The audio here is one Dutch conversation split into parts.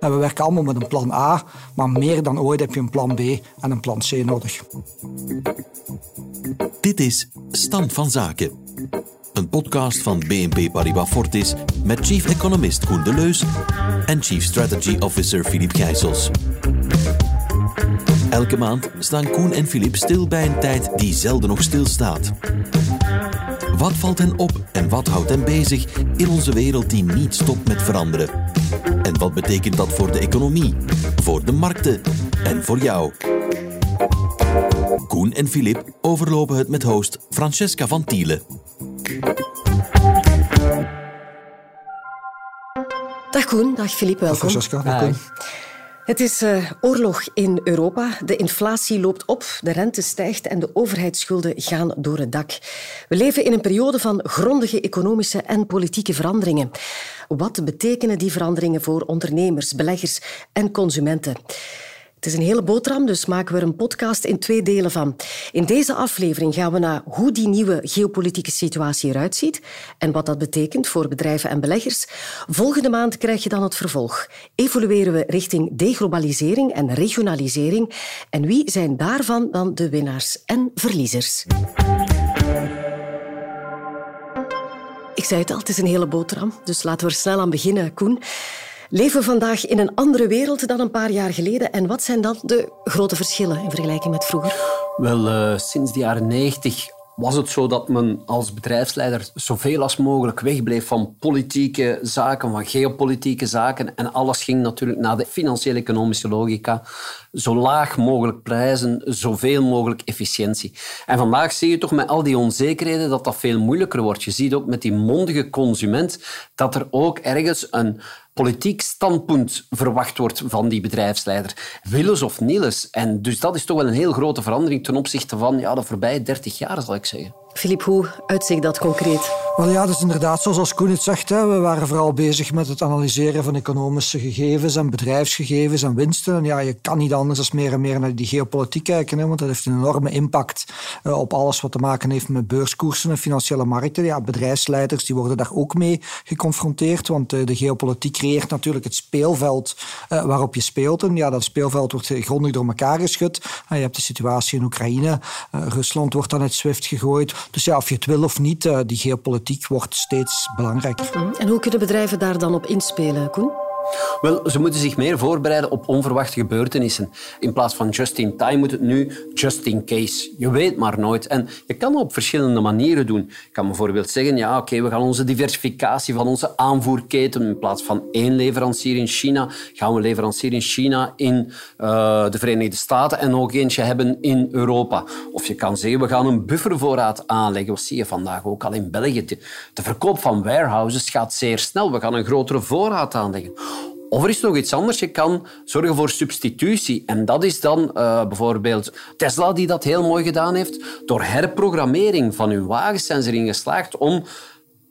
En we werken allemaal met een plan A, maar meer dan ooit heb je een plan B en een plan C nodig. Dit is Stand van Zaken. Een podcast van BNP Paribas Fortis met chief economist Koen Deleus en chief strategy officer Philippe Gijsels. Elke maand staan Koen en Philippe stil bij een tijd die zelden nog stilstaat. Wat valt hen op en wat houdt hen bezig in onze wereld die niet stopt met veranderen? En wat betekent dat voor de economie, voor de markten en voor jou? Koen en Filip overlopen het met host Francesca van Tielen. Dag Koen, dag Filip, welkom. Francesca, dag Koen. Het is uh, oorlog in Europa. De inflatie loopt op, de rente stijgt en de overheidsschulden gaan door het dak. We leven in een periode van grondige economische en politieke veranderingen. Wat betekenen die veranderingen voor ondernemers, beleggers en consumenten? Het is een hele boterham, dus maken we er een podcast in twee delen van. In deze aflevering gaan we naar hoe die nieuwe geopolitieke situatie eruit ziet en wat dat betekent voor bedrijven en beleggers. Volgende maand krijg je dan het vervolg. Evolueren we richting deglobalisering en regionalisering. En wie zijn daarvan dan de winnaars en verliezers? Ik zei het al, het is een hele boterham, dus laten we er snel aan beginnen, Koen leven vandaag in een andere wereld dan een paar jaar geleden. En wat zijn dan de grote verschillen in vergelijking met vroeger? Wel, uh, sinds de jaren 90 was het zo dat men als bedrijfsleider zoveel als mogelijk wegbleef van politieke zaken, van geopolitieke zaken. En alles ging natuurlijk naar de financiële economische logica. Zo laag mogelijk prijzen, zoveel mogelijk efficiëntie. En vandaag zie je toch met al die onzekerheden dat dat veel moeilijker wordt. Je ziet ook met die mondige consument dat er ook ergens een politiek standpunt verwacht wordt van die bedrijfsleider. Willens of nilles. En dus dat is toch wel een heel grote verandering ten opzichte van ja, de voorbije 30 jaar, zal ik zeggen. Filip, hoe uitzicht dat concreet? Wel ja, is inderdaad zoals Koen het zegt. Hè. We waren vooral bezig met het analyseren van economische gegevens en bedrijfsgegevens en winsten. En ja, je kan niet anders dan meer en meer naar die geopolitiek kijken, hè, want dat heeft een enorme impact uh, op alles wat te maken heeft met beurskoersen en financiële markten. Ja, bedrijfsleiders die worden daar ook mee geconfronteerd, want uh, de geopolitiek creëert natuurlijk het speelveld uh, waarop je speelt. En ja, dat speelveld wordt grondig door elkaar geschud. je hebt de situatie in Oekraïne. Rusland wordt dan uit SWIFT gegooid. Dus ja, of je het wil of niet, die geopolitiek wordt steeds belangrijker. En hoe kunnen bedrijven daar dan op inspelen, Koen? Wel, ze moeten zich meer voorbereiden op onverwachte gebeurtenissen. In plaats van just in time moet het nu just in case. Je weet maar nooit. En je kan het op verschillende manieren doen. Je kan bijvoorbeeld zeggen, ja, oké, we gaan onze diversificatie van onze aanvoerketen, in plaats van één leverancier in China, gaan we leverancier in China in uh, de Verenigde Staten en nog eentje hebben in Europa. Of je kan zeggen, we gaan een buffervoorraad aanleggen. Wat zie je vandaag ook al in België? De verkoop van warehouses gaat zeer snel. We gaan een grotere voorraad aanleggen. Of er is nog iets anders. Je kan zorgen voor substitutie. En dat is dan uh, bijvoorbeeld Tesla die dat heel mooi gedaan heeft. Door herprogrammering van hun wagens geslaagd om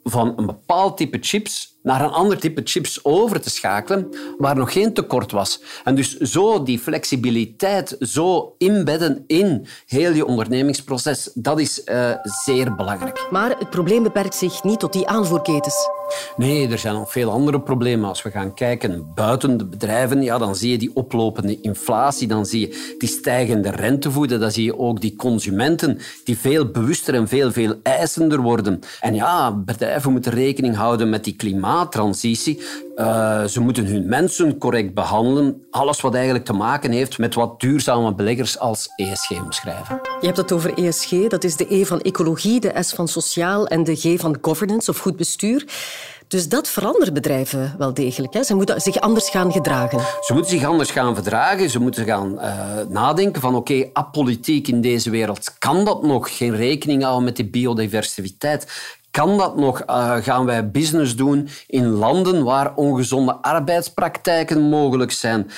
van een bepaald type chips naar een ander type chips over te schakelen waar nog geen tekort was. En dus zo die flexibiliteit zo inbedden in heel je ondernemingsproces, dat is uh, zeer belangrijk. Maar het probleem beperkt zich niet tot die aanvoerketens. Nee, er zijn nog veel andere problemen. Als we gaan kijken buiten de bedrijven, ja, dan zie je die oplopende inflatie, dan zie je die stijgende rentevoeden, dan zie je ook die consumenten die veel bewuster en veel, veel eisender worden. En ja, bedrijven moeten rekening houden met die klimaattransitie. Uh, ze moeten hun mensen correct behandelen. Alles wat eigenlijk te maken heeft met wat duurzame beleggers als ESG omschrijven. Je hebt het over ESG, dat is de E van ecologie, de S van sociaal en de G van governance of goed bestuur. Dus dat verandert bedrijven wel degelijk. Hè? Ze moeten zich anders gaan gedragen. Ze moeten zich anders gaan verdragen. Ze moeten gaan uh, nadenken van oké, okay, apolitiek in deze wereld. Kan dat nog? Geen rekening houden met die biodiversiteit. Kan dat nog? Uh, gaan wij business doen in landen waar ongezonde arbeidspraktijken mogelijk zijn?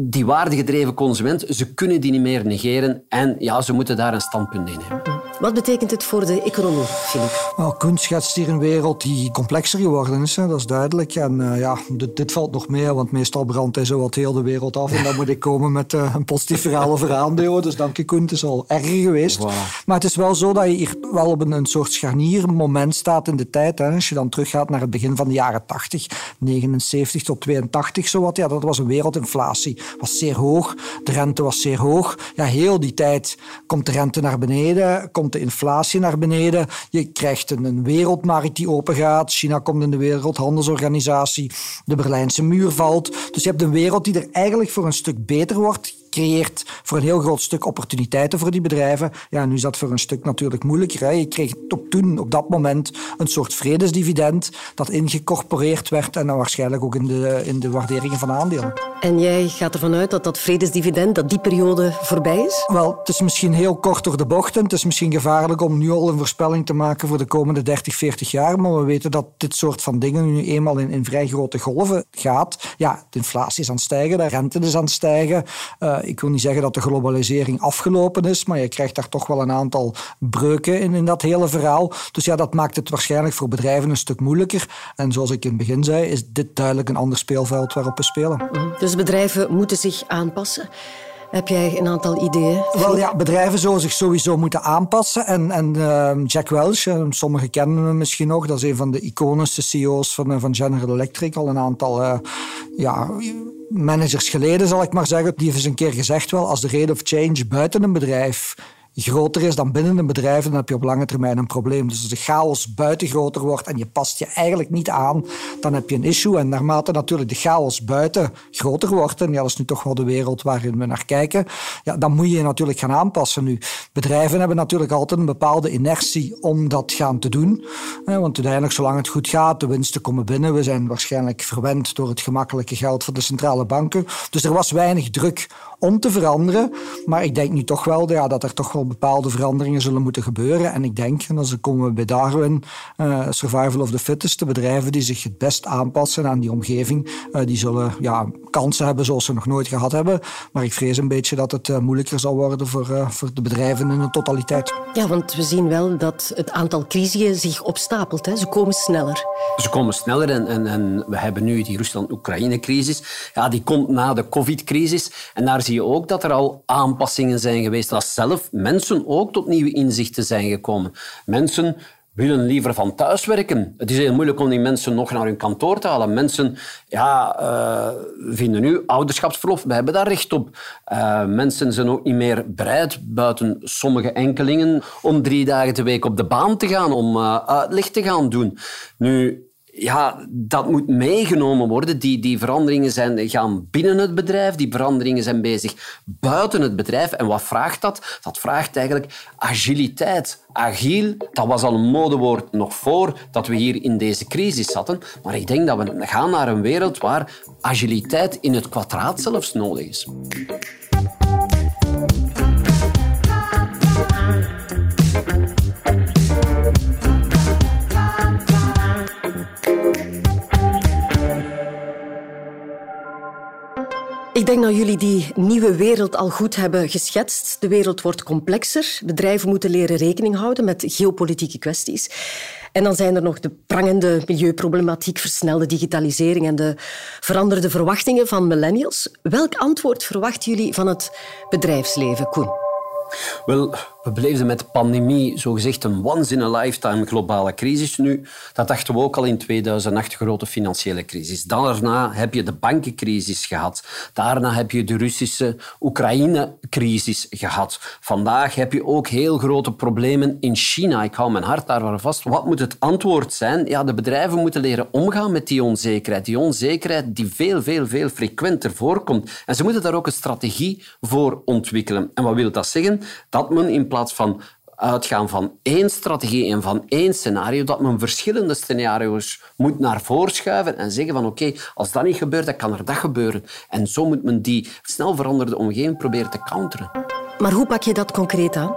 die waardegedreven consument, ze kunnen die niet meer negeren en ja, ze moeten daar een standpunt in nemen. Wat betekent het voor de economie, Filip? Nou, Koen schetst hier een wereld die complexer geworden is, hè, dat is duidelijk. En uh, ja, dit, dit, valt nog mee, want meestal brandt hij zo wat heel de wereld af. En dan moet ik komen met uh, een positief verhaal over aandelen. Dus dank je het is al erger geweest. Maar het is wel zo dat je hier wel op een, een soort scharniermoment staat in de tijd. Hè. Als je dan teruggaat naar het begin van de jaren 80, 79 tot 82, zowat, ja, dat was een wereldinflatie. was zeer hoog, de rente was zeer hoog. Ja, heel die tijd komt de rente naar beneden, komt de inflatie naar beneden. Je krijgt een, wereldmarkt die opengaat. China komt in de Wereldhandelsorganisatie. De Berlijnse muur valt. Dus je hebt een wereld die er eigenlijk voor een stuk beter wordt creëert voor een heel groot stuk opportuniteiten voor die bedrijven. Ja, nu is dat voor een stuk natuurlijk moeilijker. Hè. Je kreeg op toen, op dat moment, een soort vredesdividend dat ingecorporeerd werd en dan waarschijnlijk ook in de, in de waarderingen van aandelen. En jij gaat ervan uit dat dat vredesdividend, dat die periode voorbij is? Wel, het is misschien heel kort door de bochten. Het is misschien gevaarlijk om nu al een voorspelling te maken voor de komende 30, 40 jaar. Maar we weten dat dit soort van dingen nu eenmaal in, in vrij grote golven gaat. Ja, de inflatie is aan het stijgen, de rente is aan het stijgen. Uh, ik wil niet zeggen dat de globalisering afgelopen is, maar je krijgt daar toch wel een aantal breuken in, in dat hele verhaal. Dus ja, dat maakt het waarschijnlijk voor bedrijven een stuk moeilijker. En zoals ik in het begin zei, is dit duidelijk een ander speelveld waarop we spelen. Dus bedrijven moeten zich aanpassen. Heb jij een aantal ideeën? Wel ja, bedrijven zullen zich sowieso moeten aanpassen. En, en uh, Jack Welch, uh, sommigen kennen hem misschien nog, dat is een van de iconische CEO's van, uh, van General Electric, al een aantal uh, ja, managers geleden, zal ik maar zeggen. Die heeft eens een keer gezegd wel, als de rate of change buiten een bedrijf groter is dan binnen een bedrijf, dan heb je op lange termijn een probleem. Dus als de chaos buiten groter wordt en je past je eigenlijk niet aan, dan heb je een issue. En naarmate natuurlijk de chaos buiten groter wordt, en ja, dat is nu toch wel de wereld waarin we naar kijken, ja, dan moet je je natuurlijk gaan aanpassen nu. Bedrijven hebben natuurlijk altijd een bepaalde inertie om dat gaan te doen. Want uiteindelijk, zolang het goed gaat, de winsten komen binnen. We zijn waarschijnlijk verwend door het gemakkelijke geld van de centrale banken. Dus er was weinig druk om te veranderen. Maar ik denk nu toch wel ja, dat er toch wel bepaalde veranderingen zullen moeten gebeuren. En ik denk, en dan komen we bij Darwin, uh, survival of the fittest, de bedrijven die zich het best aanpassen aan die omgeving, uh, die zullen ja, kansen hebben zoals ze nog nooit gehad hebben. Maar ik vrees een beetje dat het uh, moeilijker zal worden voor, voor de bedrijven in hun totaliteit. Ja, want we zien wel dat het aantal crisiën zich opstapelt. Hè. Ze komen sneller. Ze komen sneller en, en, en we hebben nu die Rusland-Oekraïne-crisis. Ja, die komt na de COVID-crisis. En daar zie je ook dat er al aanpassingen zijn geweest. Dat zelf mensen ook tot nieuwe inzichten zijn gekomen. Mensen willen liever van thuis werken. Het is heel moeilijk om die mensen nog naar hun kantoor te halen. Mensen ja, uh, vinden nu ouderschapsverlof, we hebben daar recht op. Uh, mensen zijn ook niet meer bereid, buiten sommige enkelingen, om drie dagen de week op de baan te gaan, om uh, uitleg te gaan doen. Nu, ja, dat moet meegenomen worden. Die, die veranderingen zijn, gaan binnen het bedrijf, die veranderingen zijn bezig buiten het bedrijf. En wat vraagt dat? Dat vraagt eigenlijk agiliteit. Agiel, dat was al een modewoord nog voor dat we hier in deze crisis zaten. Maar ik denk dat we gaan naar een wereld waar agiliteit in het kwadraat zelfs nodig is. Denk dat jullie die nieuwe wereld al goed hebben geschetst. De wereld wordt complexer. Bedrijven moeten leren rekening houden met geopolitieke kwesties. En dan zijn er nog de prangende milieuproblematiek, versnelde digitalisering en de veranderde verwachtingen van millennials. Welk antwoord verwachten jullie van het bedrijfsleven, Koen? Wel, we beleefden met de pandemie zogezegd een once-in-a-lifetime globale crisis nu. Dat dachten we ook al in 2008, grote financiële crisis. Daarna heb je de bankencrisis gehad. Daarna heb je de Russische Oekraïne-crisis gehad. Vandaag heb je ook heel grote problemen in China. Ik hou mijn hart daar vast. Wat moet het antwoord zijn? Ja, de bedrijven moeten leren omgaan met die onzekerheid. Die onzekerheid die veel, veel, veel frequenter voorkomt. En ze moeten daar ook een strategie voor ontwikkelen. En wat wil dat zeggen? Dat men in plaats van uitgaan van één strategie en van één scenario, dat men verschillende scenario's moet naar voren schuiven en zeggen van oké, als dat niet gebeurt, dan kan er dat gebeuren. En zo moet men die snel veranderde omgeving proberen te counteren. Maar hoe pak je dat concreet aan?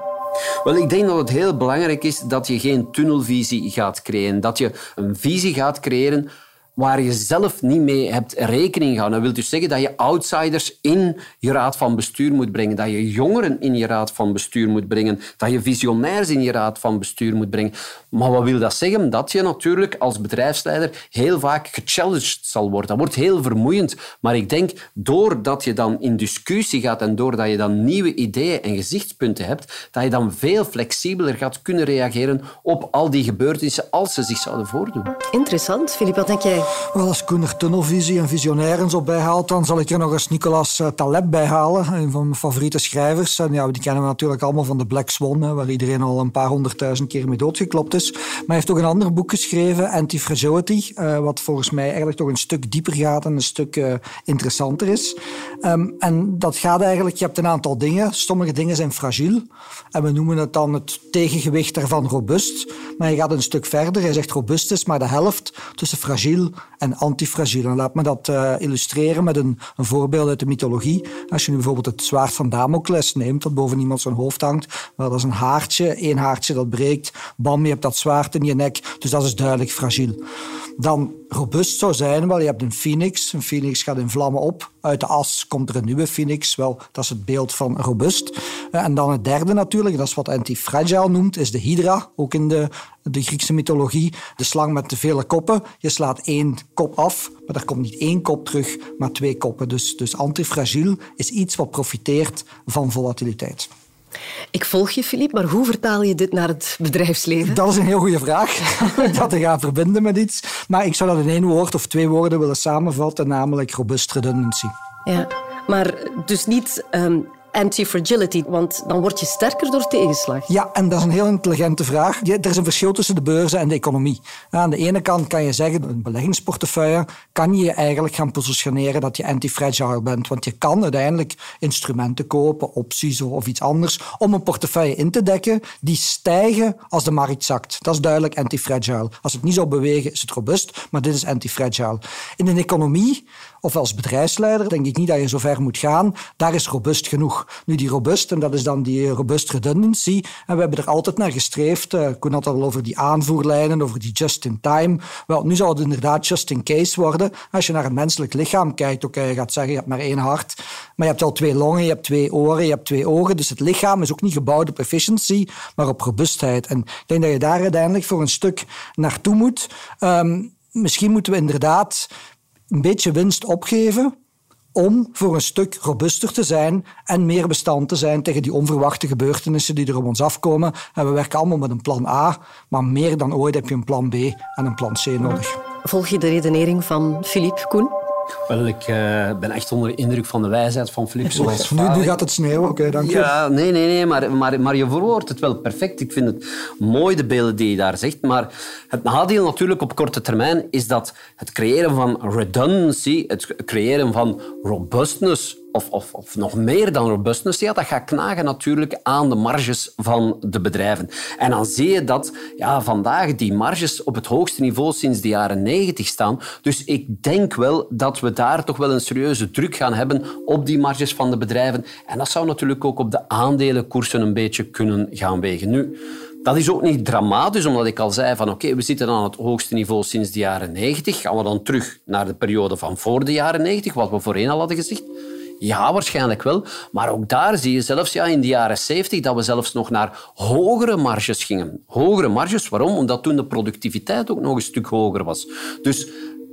Wel, ik denk dat het heel belangrijk is dat je geen tunnelvisie gaat creëren. Dat je een visie gaat creëren waar je zelf niet mee hebt rekening gehouden. Dat wil dus zeggen dat je outsiders in je raad van bestuur moet brengen, dat je jongeren in je raad van bestuur moet brengen, dat je visionairs in je raad van bestuur moet brengen. Maar wat wil dat zeggen? Dat je natuurlijk als bedrijfsleider heel vaak gechallenged zal worden. Dat wordt heel vermoeiend. Maar ik denk, doordat je dan in discussie gaat en doordat je dan nieuwe ideeën en gezichtspunten hebt, dat je dan veel flexibeler gaat kunnen reageren op al die gebeurtenissen als ze zich zouden voordoen. Interessant. Filip, wat denk jij? Wel, als er tunnelvisie en visionairen zo bijhaalt, dan zal ik er nog eens Nicolas eh, Taleb bijhalen, een van mijn favoriete schrijvers. En ja, die kennen we natuurlijk allemaal van de Black Swan, waar iedereen al een paar honderdduizend keer mee doodgeklopt is. Maar hij heeft ook een ander boek geschreven, Anti-Fragility, uh, wat volgens mij eigenlijk toch een stuk dieper gaat en een stuk uh, interessanter is. Um, en dat gaat eigenlijk, je hebt een aantal dingen. Sommige dingen zijn fragiel. En we noemen het dan het tegengewicht daarvan robuust. Maar je gaat een stuk verder. Hij zegt robuust is maar de helft tussen fragiel en antifragiel. En laat me dat uh, illustreren met een, een, voorbeeld uit de mythologie. Als je nu bijvoorbeeld het zwaard van Damocles neemt, dat boven iemand zijn hoofd hangt. Wel, dat is een haartje, één haartje dat breekt. Bam, je hebt dat zwaard in je nek. Dus dat is duidelijk fragiel. Dan robuust zou zijn, wel, je hebt een phoenix. Een phoenix gaat in vlammen op. Uit de as komt er een nieuwe phoenix. Wel, dat is het beeld van robust. Eh, en dan het derde natuurlijk, dat is wat antifragile noemt, is de hydra. Ook in de, de Griekse mythologie. De slang met te vele koppen. Je slaat één kop af, maar er komt niet één kop terug, maar twee koppen. Dus, dus antifragiel is iets wat profiteert van volatiliteit. Ik volg je, Filip, maar hoe vertaal je dit naar het bedrijfsleven? Dat is een heel goede vraag. dat te gaan verbinden met iets. Maar ik zou dat in één woord of twee woorden willen samenvatten, namelijk robust redundancy. Ja, maar dus niet um, anti-fragility, want dan word je sterker door tegenslag. Ja, en dat is een heel intelligente vraag. Er is een verschil tussen de beurzen en de economie. Aan de ene kant kan je zeggen, een beleggingsportefeuille kan je eigenlijk gaan positioneren dat je anti-fragile bent, want je kan uiteindelijk instrumenten kopen, opties of iets anders, om een portefeuille in te dekken die stijgen als de markt zakt. Dat is duidelijk anti-fragile. Als het niet zou bewegen, is het robuust, maar dit is anti-fragile. In een economie of als bedrijfsleider denk ik niet dat je zo ver moet gaan. Daar is robust genoeg. Nu, die robust, en dat is dan die robust redundancy. En we hebben er altijd naar gestreefd. Uh, Koen had al over die aanvoerlijnen, over die just-in-time. Wel, nu zal het inderdaad just-in-case worden. Als je naar een menselijk lichaam kijkt, oké, je gaat zeggen, je hebt maar één hart. Maar je hebt al twee longen, je hebt twee oren, je hebt twee ogen. Dus het lichaam is ook niet gebouwd op efficiency, maar op robustheid. En ik denk dat je daar uiteindelijk voor een stuk naartoe moet. Um, misschien moeten we inderdaad een beetje winst opgeven om voor een stuk robuuster te zijn en meer bestand te zijn tegen die onverwachte gebeurtenissen die er op ons afkomen. En we werken allemaal met een plan A, maar meer dan ooit heb je een plan B en een plan C nodig. Volg je de redenering van Philippe Koen? Wel, ik uh, ben echt onder de indruk van de wijsheid van Philippe. Zoals nu, nu gaat het sneeuwen, oké, okay, dank je. Ja, nee, nee, nee, maar, maar, maar je verwoordt het wel perfect. Ik vind het mooi, de beelden die je daar zegt. Maar het nadeel natuurlijk op korte termijn is dat het creëren van redundancy, het creëren van robustness of, of, of, nog meer dan robustness, ja, dat gaat knagen natuurlijk aan de marges van de bedrijven. En dan zie je dat ja, vandaag die marges op het hoogste niveau sinds de jaren 90 staan. Dus ik denk wel dat we daar toch wel een serieuze druk gaan hebben op die marges van de bedrijven. En dat zou natuurlijk ook op de aandelenkoersen een beetje kunnen gaan wegen. Nu, dat is ook niet dramatisch, omdat ik al zei van oké, we zitten aan het hoogste niveau sinds de jaren 90. Gaan we dan terug naar de periode van voor de jaren 90, wat we voorheen al hadden gezegd? Ja, waarschijnlijk wel. Maar ook daar zie je zelfs ja, in de jaren 70 dat we zelfs nog naar hogere marges gingen. Hogere marges, waarom? Omdat toen de productiviteit ook nog een stuk hoger was. Dus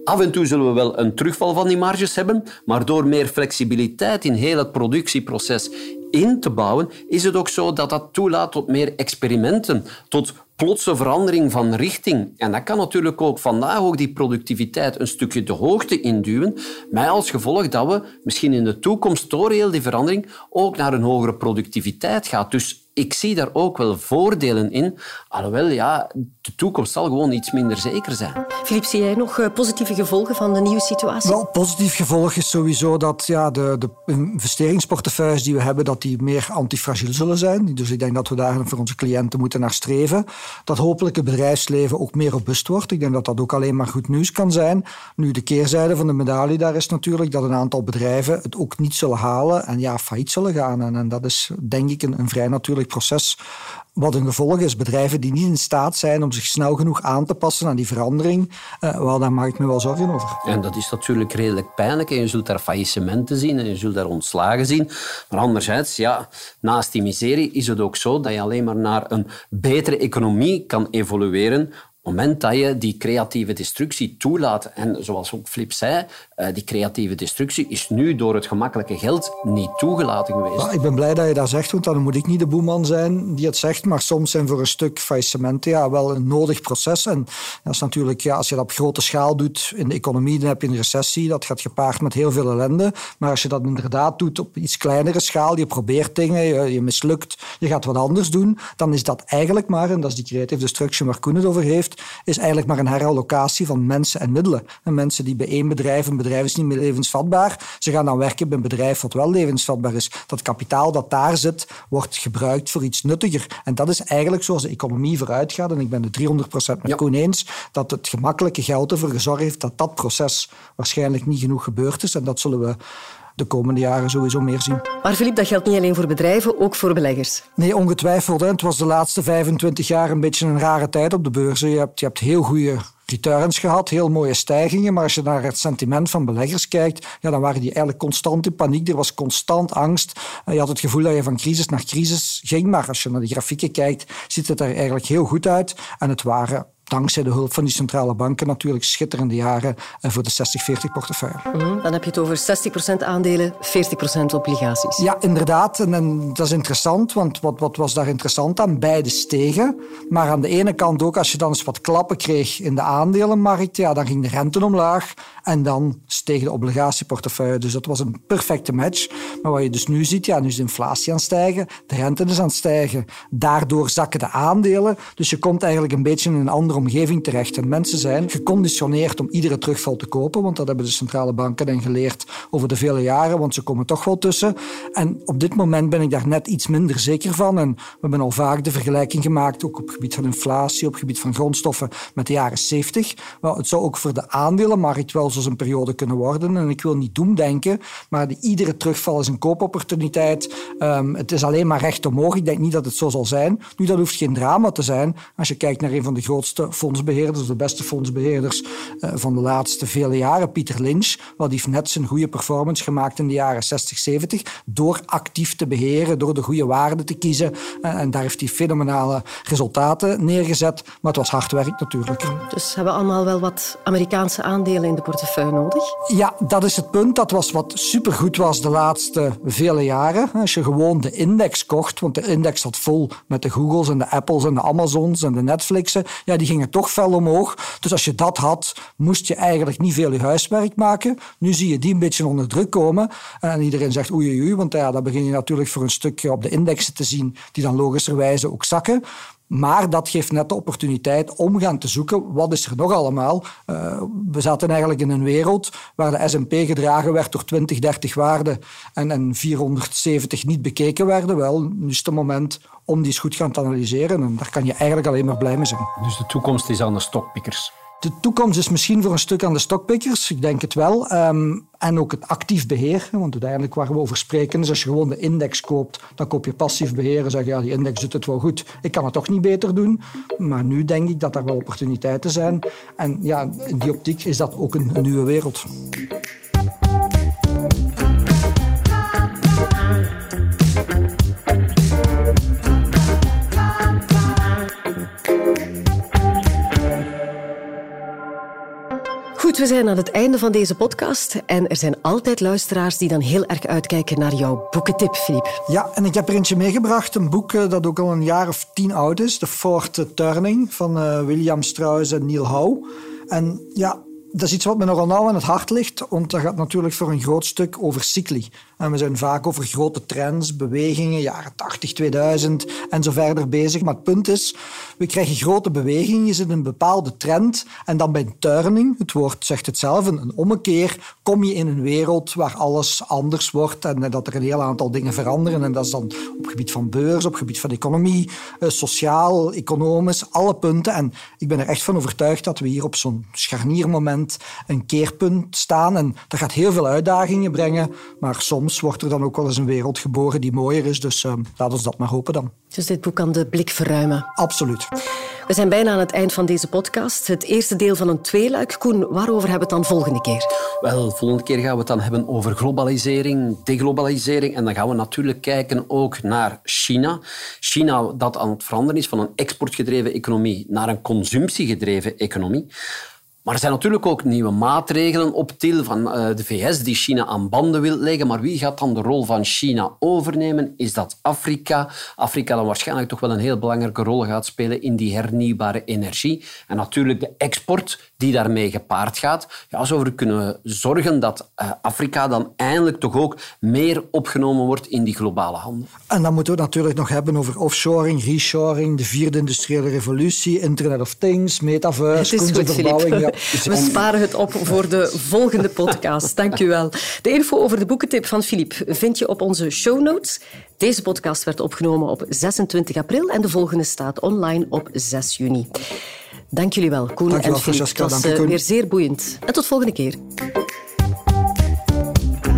Af en toe zullen we wel een terugval van die marges hebben, maar door meer flexibiliteit in heel het productieproces in te bouwen, is het ook zo dat dat toelaat tot meer experimenten, tot plotse verandering van richting. En dat kan natuurlijk ook vandaag ook die productiviteit een stukje de hoogte induwen, met als gevolg dat we misschien in de toekomst door heel die verandering ook naar een hogere productiviteit gaan. Dus ik zie daar ook wel voordelen in. Alhoewel, ja, de toekomst zal gewoon iets minder zeker zijn. Filip, zie jij nog eh, positieve gevolgen van de nieuwe situatie? Wel, positief gevolg is sowieso dat ja, de, de investeringsportefeuilles die we hebben, dat die meer antifragiel zullen zijn. Dus ik denk dat we daar voor onze cliënten moeten naar streven. Dat hopelijk het bedrijfsleven ook meer robuust wordt. Ik denk dat dat ook alleen maar goed nieuws kan zijn. Nu, de keerzijde van de medaille daar is natuurlijk dat een aantal bedrijven het ook niet zullen halen en ja, failliet zullen gaan. En, en dat is denk ik een, een vrij natuurlijk proces wat een gevolg is. Bedrijven die niet in staat zijn om zich snel genoeg aan te passen aan die verandering, uh, wel, daar maak ik me wel zorgen over. En dat is natuurlijk redelijk pijnlijk. En je zult daar faillissementen zien en je zult daar ontslagen zien. Maar anderzijds, ja, naast die miserie is het ook zo dat je alleen maar naar een betere economie kan evolueren moment dat je die creatieve destructie toelaat, en zoals ook Flip zei, uh, die creatieve destructie is nu door het gemakkelijke geld niet toegelaten geweest. ik ben blij dat je dat zegt, want dan moet ik niet de boeman zijn die het zegt, maar soms zijn voor een stuk faillissementen ja, wel een nodig proces. En dat is natuurlijk, ja, als je dat op grote schaal doet in de economie, dan heb je een recessie, dat gaat gepaard met heel veel ellende. Maar als je dat inderdaad doet op iets kleinere schaal, je probeert dingen, je, je mislukt, je gaat wat anders doen, dan is dat eigenlijk maar, en dat is die creative destruction waar Koen het over heeft, is eigenlijk maar een herallocatie van mensen en middelen. En mensen die bij één bedrijf, een bedrijf is niet meer levensvatbaar, ze gaan dan werken bij een bedrijf wat wel levensvatbaar is. Dat kapitaal dat daar zit, wordt gebruikt voor iets nuttiger. En dat is eigenlijk zoals de economie vooruit gaat. En ik ben het 300% met ja. Koen eens, dat het gemakkelijke geld ervoor gezorgd heeft dat dat proces waarschijnlijk niet genoeg gebeurd is. En dat zullen we de komende jaren sowieso meer zien. Maar Filip, dat geldt niet alleen voor bedrijven, ook voor beleggers. Nee, ongetwijfeld. Het was de laatste 25 jaar een beetje een rare tijd op de beurzen. Je hebt, je hebt heel goede returns gehad, heel mooie stijgingen. Maar als je naar het sentiment van beleggers kijkt, ja, dan waren die eigenlijk constant in paniek. Er was constant angst. Je had het gevoel dat je van crisis naar crisis ging. Maar als je naar de grafieken kijkt, ziet het er eigenlijk heel goed uit. En het waren dankzij de hulp van die centrale banken natuurlijk schitterende jaren eh, voor de 60-40 portefeuille. Mhm, dan heb je het over 60% aandelen, 40% obligaties. Ja, inderdaad. En, en, dat is interessant, want wat, wat was daar interessant aan? Beide stegen. Maar aan de ene kant ook, als je dan eens wat klappen kreeg in de aandelenmarkt, ja, dan ging de rente omlaag en dan steeg de obligatieportefeuille. Dus dat was een perfecte match. Maar wat je dus nu ziet, ja, nu is de inflatie aan het stijgen, de rente is aan het stijgen. Daardoor zakken de aandelen. Dus je komt eigenlijk een beetje in een andere omgeving terecht. En mensen zijn geconditioneerd om iedere terugval te kopen, want dat hebben de centrale banken dan geleerd over de vele jaren, want ze komen toch wel tussen. En op dit moment ben ik daar net iets minder zeker van. En we hebben al vaak de vergelijking gemaakt, ook op gebied van inflatie, op gebied van grondstoffen, met de jaren 70. Wel, het zou ook voor de aandelenmarkt wel zo'n periode kunnen worden. En ik wil niet doemdenken, maar de, iedere terugval is een koopopportuniteit. Um, het is alleen maar recht omhoog. Ik denk niet dat het zo zal zijn. Nu, dat hoeft geen drama te zijn. Als je kijkt naar een van de grootste fondsbeheerders, de beste fondsbeheerders uh, van de laatste vele jaren, Pieter Lynch, wat heeft net zijn goede performance gemaakt in de jaren 60, 70, door actief te beheren, door de goede waarden te kiezen. Uh, en daar heeft hij fenomenale resultaten neergezet. Maar het was hard werk natuurlijk. Dus hebben we allemaal wel wat Amerikaanse aandelen in de portefeuille nodig? Ja, dat is het punt. Dat was wat supergoed was de laatste vele jaren. Als je gewoon de index kocht, want de index zat vol met de Googles en de Apples en de Amazons en de Netflixen, ja, die gingen toch fel omhoog. Dus als je dat had, moest je eigenlijk niet veel je huiswerk maken. Nu zie je die een beetje onder druk komen. En iedereen zegt oei want ja, dan begin je natuurlijk voor een stukje op de indexen te zien, die dan logischerwijze ook zakken. Maar dat geeft net de opportuniteit om gaan te zoeken wat is er nog allemaal. Uh, we zaten eigenlijk in een wereld waar de S&P gedragen werd door 20, 30 waarden en, en 470 niet bekeken werden. Wel, nu is het moment om die eens goed gaan te analyseren en daar kan je eigenlijk alleen maar blij mee zijn. Dus de toekomst is aan de stokpikkers? De toekomst is misschien voor een stuk aan de stockpickers, ik denk het wel. Um, en ook het actief beheer, want uiteindelijk waar we over spreken is als je gewoon de index koopt, dan koop je passief beheer en zeg je ja, die index doet het wel goed, ik kan het toch niet beter doen. Maar nu denk ik dat er wel opportuniteiten zijn. En ja, in die optiek is dat ook een nieuwe wereld. We zijn aan het einde van deze podcast. En er zijn altijd luisteraars die dan heel erg uitkijken naar jouw boekentip, Filip. Ja, en ik heb er eentje meegebracht. Een boek eh, dat ook al een jaar of tien oud is. The Fourth Turning van uh, William Strauss en Neil Howe. En ja, dat is iets wat me nogal nauw aan het hart ligt, want dat gaat natuurlijk voor een groot stuk over cycli. En we zijn vaak over grote trends, bewegingen, jaren 80, 2000 en zo verder bezig. Maar het punt is, we krijgen grote bewegingen, je zit in een bepaalde trend en dan bij een turning, het woord zegt het zelf, een ommekeer, kom je in een wereld waar alles anders wordt en dat er een heel aantal dingen veranderen. En dat is dan op gebied van beurs, op gebied van economie, eh, sociaal, economisch, alle punten. En ik ben er echt van overtuigd dat we hier op zo'n scharniermoment moment een keerpunt staan. En dat gaat heel veel uitdagingen brengen. Maar soms wordt er dan ook wel eens een wereld geboren die mooier is. Dus uh, laat ons dat maar hopen dan. Dus dit boek kan de blik verruimen. Absoluut. We zijn bijna aan het eind van deze podcast. Het eerste deel van een tweeluik. Koen, waarover hebben we het dan volgende keer? Wel, volgende keer gaan we het dan hebben over globalisering, deglobalisering. En dan gaan we natuurlijk kijken ook naar China. China dat aan het veranderen is van een exportgedreven economie naar een consumptiegedreven economie. Maar er zijn natuurlijk ook nieuwe maatregelen op til van uh, de VS die China aan banden wil leggen. Maar wie gaat dan de rol van China overnemen? Is dat Afrika? Afrika dan waarschijnlijk toch wel een heel belangrijke rol gaat spelen in die hernieuwbare energie. En natuurlijk de export die daarmee gepaard gaat. Ja, zo kunnen we zorgen dat uh, Afrika dan eindelijk toch ook meer opgenomen wordt in die globale handel. En dan moeten we het natuurlijk nog hebben over offshoring, reshoring, de vierde industriële revolutie, Internet of Things, metaverse, kunstverbouwing. Ja. We sparen het op voor de volgende podcast. Dank u wel. De info over de boekentip van Filip vind je op onze show notes. Deze podcast werd opgenomen op 26 april en de volgende staat online op 6 juni. Dank jullie wel, Koen en Filip. Het was uh, weer zeer boeiend. En tot volgende keer.